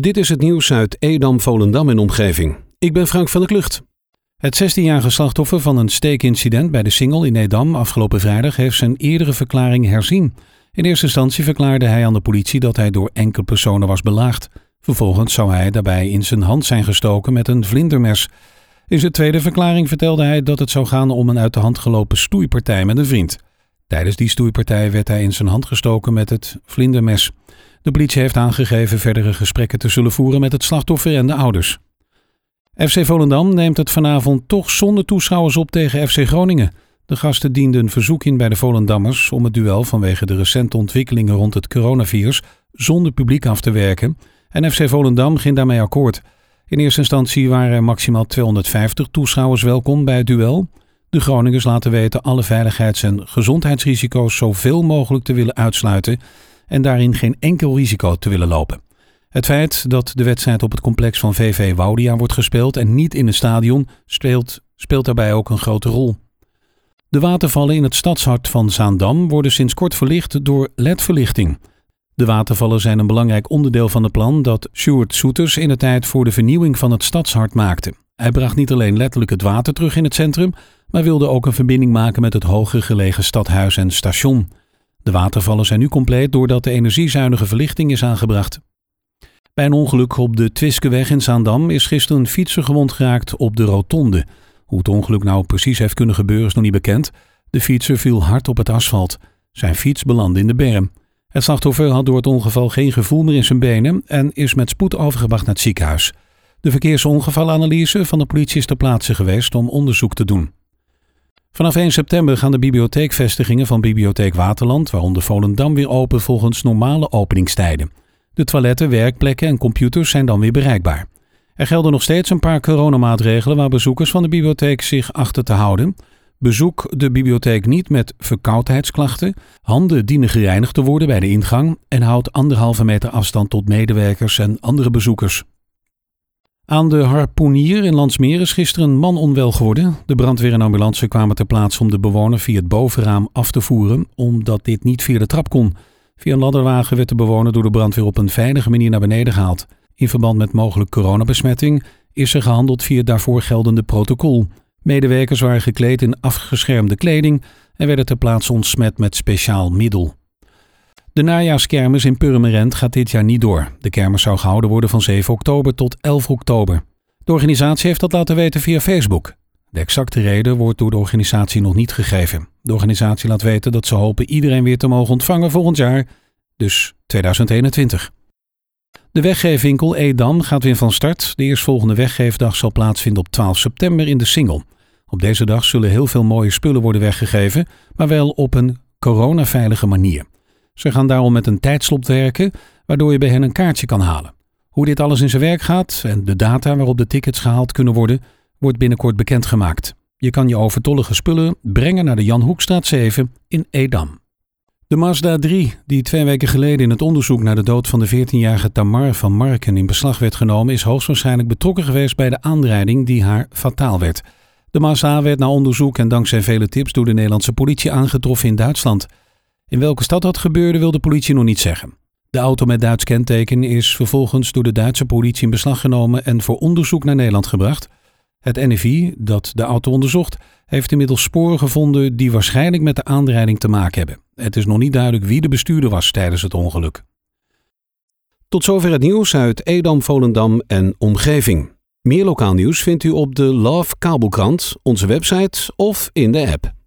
Dit is het nieuws uit Edam, Volendam en omgeving. Ik ben Frank van der Klucht. Het 16-jarige slachtoffer van een steekincident bij de Singel in Edam afgelopen vrijdag heeft zijn eerdere verklaring herzien. In eerste instantie verklaarde hij aan de politie dat hij door enkele personen was belaagd. Vervolgens zou hij daarbij in zijn hand zijn gestoken met een vlindermes. In zijn tweede verklaring vertelde hij dat het zou gaan om een uit de hand gelopen stoeipartij met een vriend. Tijdens die stoeipartij werd hij in zijn hand gestoken met het vlindermes. De politie heeft aangegeven verdere gesprekken te zullen voeren met het slachtoffer en de ouders. FC Volendam neemt het vanavond toch zonder toeschouwers op tegen FC Groningen. De gasten dienden een verzoek in bij de Volendammers om het duel vanwege de recente ontwikkelingen rond het coronavirus zonder publiek af te werken. En FC Volendam ging daarmee akkoord. In eerste instantie waren er maximaal 250 toeschouwers welkom bij het duel. De Groningers laten weten alle veiligheids- en gezondheidsrisico's zoveel mogelijk te willen uitsluiten en daarin geen enkel risico te willen lopen. Het feit dat de wedstrijd op het complex van VV Woudia wordt gespeeld en niet in een stadion speelt, speelt daarbij ook een grote rol. De watervallen in het stadshart van Zaandam worden sinds kort verlicht door LED-verlichting. De watervallen zijn een belangrijk onderdeel van het plan dat Stuart Soeters in de tijd voor de vernieuwing van het stadshart maakte. Hij bracht niet alleen letterlijk het water terug in het centrum, maar wilde ook een verbinding maken met het hoger gelegen stadhuis en station. De watervallen zijn nu compleet doordat de energiezuinige verlichting is aangebracht. Bij een ongeluk op de Twiskeweg in Zaandam is gisteren een fietser gewond geraakt op de rotonde. Hoe het ongeluk nou precies heeft kunnen gebeuren is nog niet bekend. De fietser viel hard op het asfalt. Zijn fiets belandde in de berm. Het slachtoffer had door het ongeval geen gevoel meer in zijn benen en is met spoed overgebracht naar het ziekenhuis. De verkeersongevalanalyse van de politie is ter plaatse geweest om onderzoek te doen. Vanaf 1 september gaan de bibliotheekvestigingen van Bibliotheek Waterland, waaronder Volendam, weer open volgens normale openingstijden. De toiletten, werkplekken en computers zijn dan weer bereikbaar. Er gelden nog steeds een paar coronamaatregelen waar bezoekers van de bibliotheek zich achter te houden. Bezoek de bibliotheek niet met verkoudheidsklachten. Handen dienen gereinigd te worden bij de ingang en houd anderhalve meter afstand tot medewerkers en andere bezoekers. Aan de Harpoenier in Landsmeer is gisteren een man onwel geworden. De brandweer en ambulance kwamen ter plaatse om de bewoner via het bovenraam af te voeren, omdat dit niet via de trap kon. Via een ladderwagen werd de bewoner door de brandweer op een veilige manier naar beneden gehaald. In verband met mogelijk coronabesmetting is er gehandeld via het daarvoor geldende protocol. Medewerkers waren gekleed in afgeschermde kleding en werden ter plaatse ontsmet met speciaal middel. De najaarskermis in Purmerend gaat dit jaar niet door. De kermis zou gehouden worden van 7 oktober tot 11 oktober. De organisatie heeft dat laten weten via Facebook. De exacte reden wordt door de organisatie nog niet gegeven. De organisatie laat weten dat ze hopen iedereen weer te mogen ontvangen volgend jaar, dus 2021. De weggeefwinkel Edam gaat weer van start. De eerstvolgende weggeefdag zal plaatsvinden op 12 september in de Singel. Op deze dag zullen heel veel mooie spullen worden weggegeven, maar wel op een coronaveilige manier. Ze gaan daarom met een tijdslot werken, waardoor je bij hen een kaartje kan halen. Hoe dit alles in zijn werk gaat en de data waarop de tickets gehaald kunnen worden, wordt binnenkort bekendgemaakt. Je kan je overtollige spullen brengen naar de Jan Hoekstraat 7 in Edam. De Mazda 3, die twee weken geleden in het onderzoek naar de dood van de 14-jarige Tamar van Marken in beslag werd genomen, is hoogstwaarschijnlijk betrokken geweest bij de aanrijding die haar fataal werd. De Mazda werd na onderzoek en dankzij vele tips door de Nederlandse politie aangetroffen in Duitsland. In welke stad dat gebeurde wil de politie nog niet zeggen. De auto met Duits kenteken is vervolgens door de Duitse politie in beslag genomen en voor onderzoek naar Nederland gebracht. Het NFI, dat de auto onderzocht, heeft inmiddels sporen gevonden die waarschijnlijk met de aanrijding te maken hebben. Het is nog niet duidelijk wie de bestuurder was tijdens het ongeluk. Tot zover het nieuws uit Edam, Volendam en omgeving. Meer lokaal nieuws vindt u op de Love Kabelkrant, onze website of in de app.